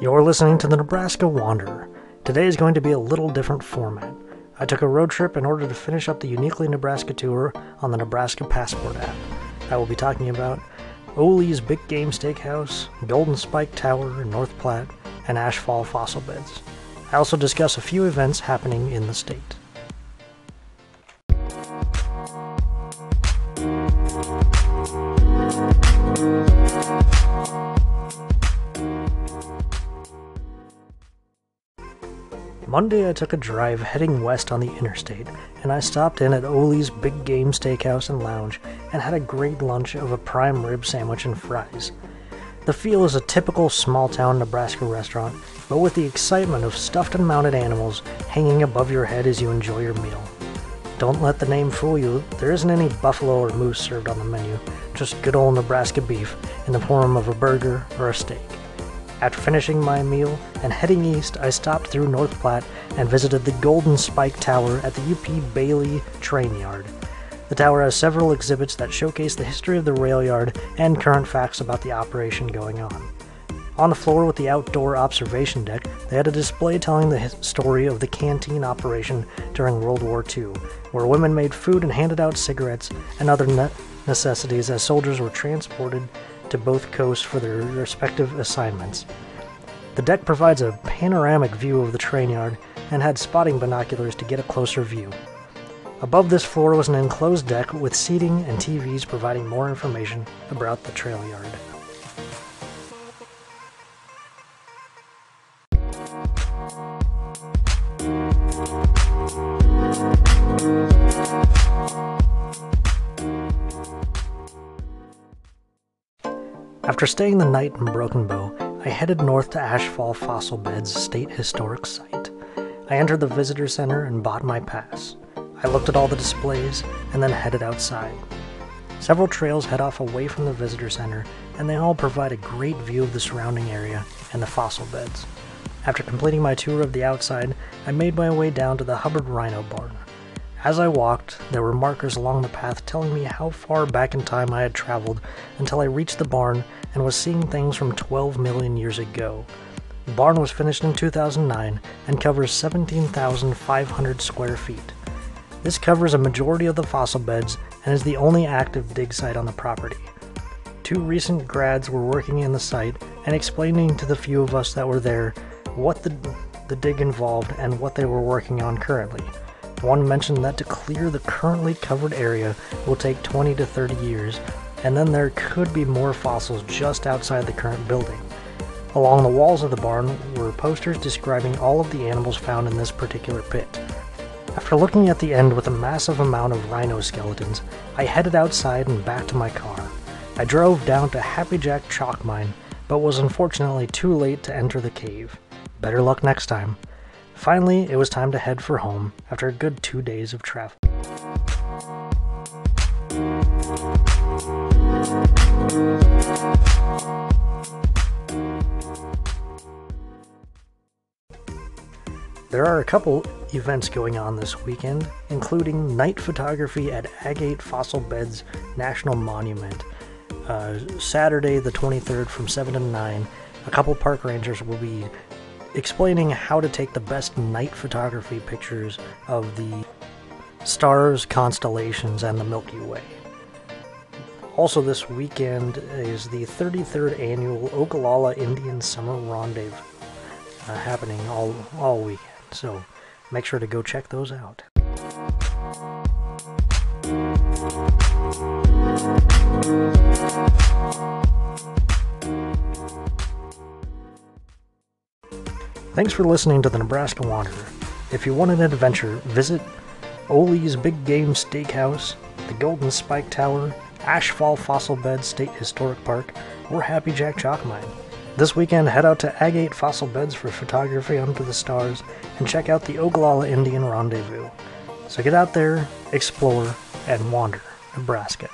You're listening to the Nebraska Wanderer. Today is going to be a little different format. I took a road trip in order to finish up the Uniquely Nebraska tour on the Nebraska Passport app. I will be talking about Ole's Big Game Steakhouse, Golden Spike Tower in North Platte, and Ashfall Fossil Beds. I also discuss a few events happening in the state. Monday, I took a drive heading west on the interstate, and I stopped in at Ole's Big Game Steakhouse and Lounge and had a great lunch of a prime rib sandwich and fries. The feel is a typical small town Nebraska restaurant, but with the excitement of stuffed and mounted animals hanging above your head as you enjoy your meal. Don't let the name fool you, there isn't any buffalo or moose served on the menu, just good old Nebraska beef in the form of a burger or a steak. After finishing my meal and heading east, I stopped through North Platte and visited the Golden Spike Tower at the UP Bailey Train Yard. The tower has several exhibits that showcase the history of the rail yard and current facts about the operation going on. On the floor with the outdoor observation deck, they had a display telling the story of the canteen operation during World War II, where women made food and handed out cigarettes and other necessities as soldiers were transported to both coasts for their respective assignments. The deck provides a panoramic view of the train yard and had spotting binoculars to get a closer view. Above this floor was an enclosed deck with seating and TVs providing more information about the trail yard. After staying the night in Broken Bow, I headed north to Ashfall Fossil Beds State Historic Site. I entered the visitor center and bought my pass. I looked at all the displays and then headed outside. Several trails head off away from the visitor center, and they all provide a great view of the surrounding area and the fossil beds. After completing my tour of the outside, I made my way down to the Hubbard Rhino Barn. As I walked, there were markers along the path telling me how far back in time I had traveled until I reached the barn and was seeing things from 12 million years ago. The barn was finished in 2009 and covers 17,500 square feet. This covers a majority of the fossil beds and is the only active dig site on the property. Two recent grads were working in the site and explaining to the few of us that were there what the, the dig involved and what they were working on currently. One mentioned that to clear the currently covered area will take 20 to 30 years, and then there could be more fossils just outside the current building. Along the walls of the barn were posters describing all of the animals found in this particular pit. After looking at the end with a massive amount of rhino skeletons, I headed outside and back to my car. I drove down to Happy Jack Chalk Mine, but was unfortunately too late to enter the cave. Better luck next time. Finally, it was time to head for home after a good two days of travel. There are a couple events going on this weekend, including night photography at Agate Fossil Beds National Monument. Uh, Saturday, the 23rd, from 7 to 9, a couple park rangers will be explaining how to take the best night photography pictures of the stars, constellations, and the Milky Way. Also, this weekend is the 33rd annual Ogallala Indian Summer Rendezvous uh, happening all, all weekend, so make sure to go check those out. Thanks for listening to the Nebraska Wanderer. If you want an adventure, visit Ole's Big Game Steakhouse, the Golden Spike Tower, Ashfall Fossil Bed State Historic Park, or Happy Jack Chalk Mine. This weekend, head out to Agate Fossil Beds for photography under the stars and check out the Ogallala Indian Rendezvous. So get out there, explore, and wander Nebraska.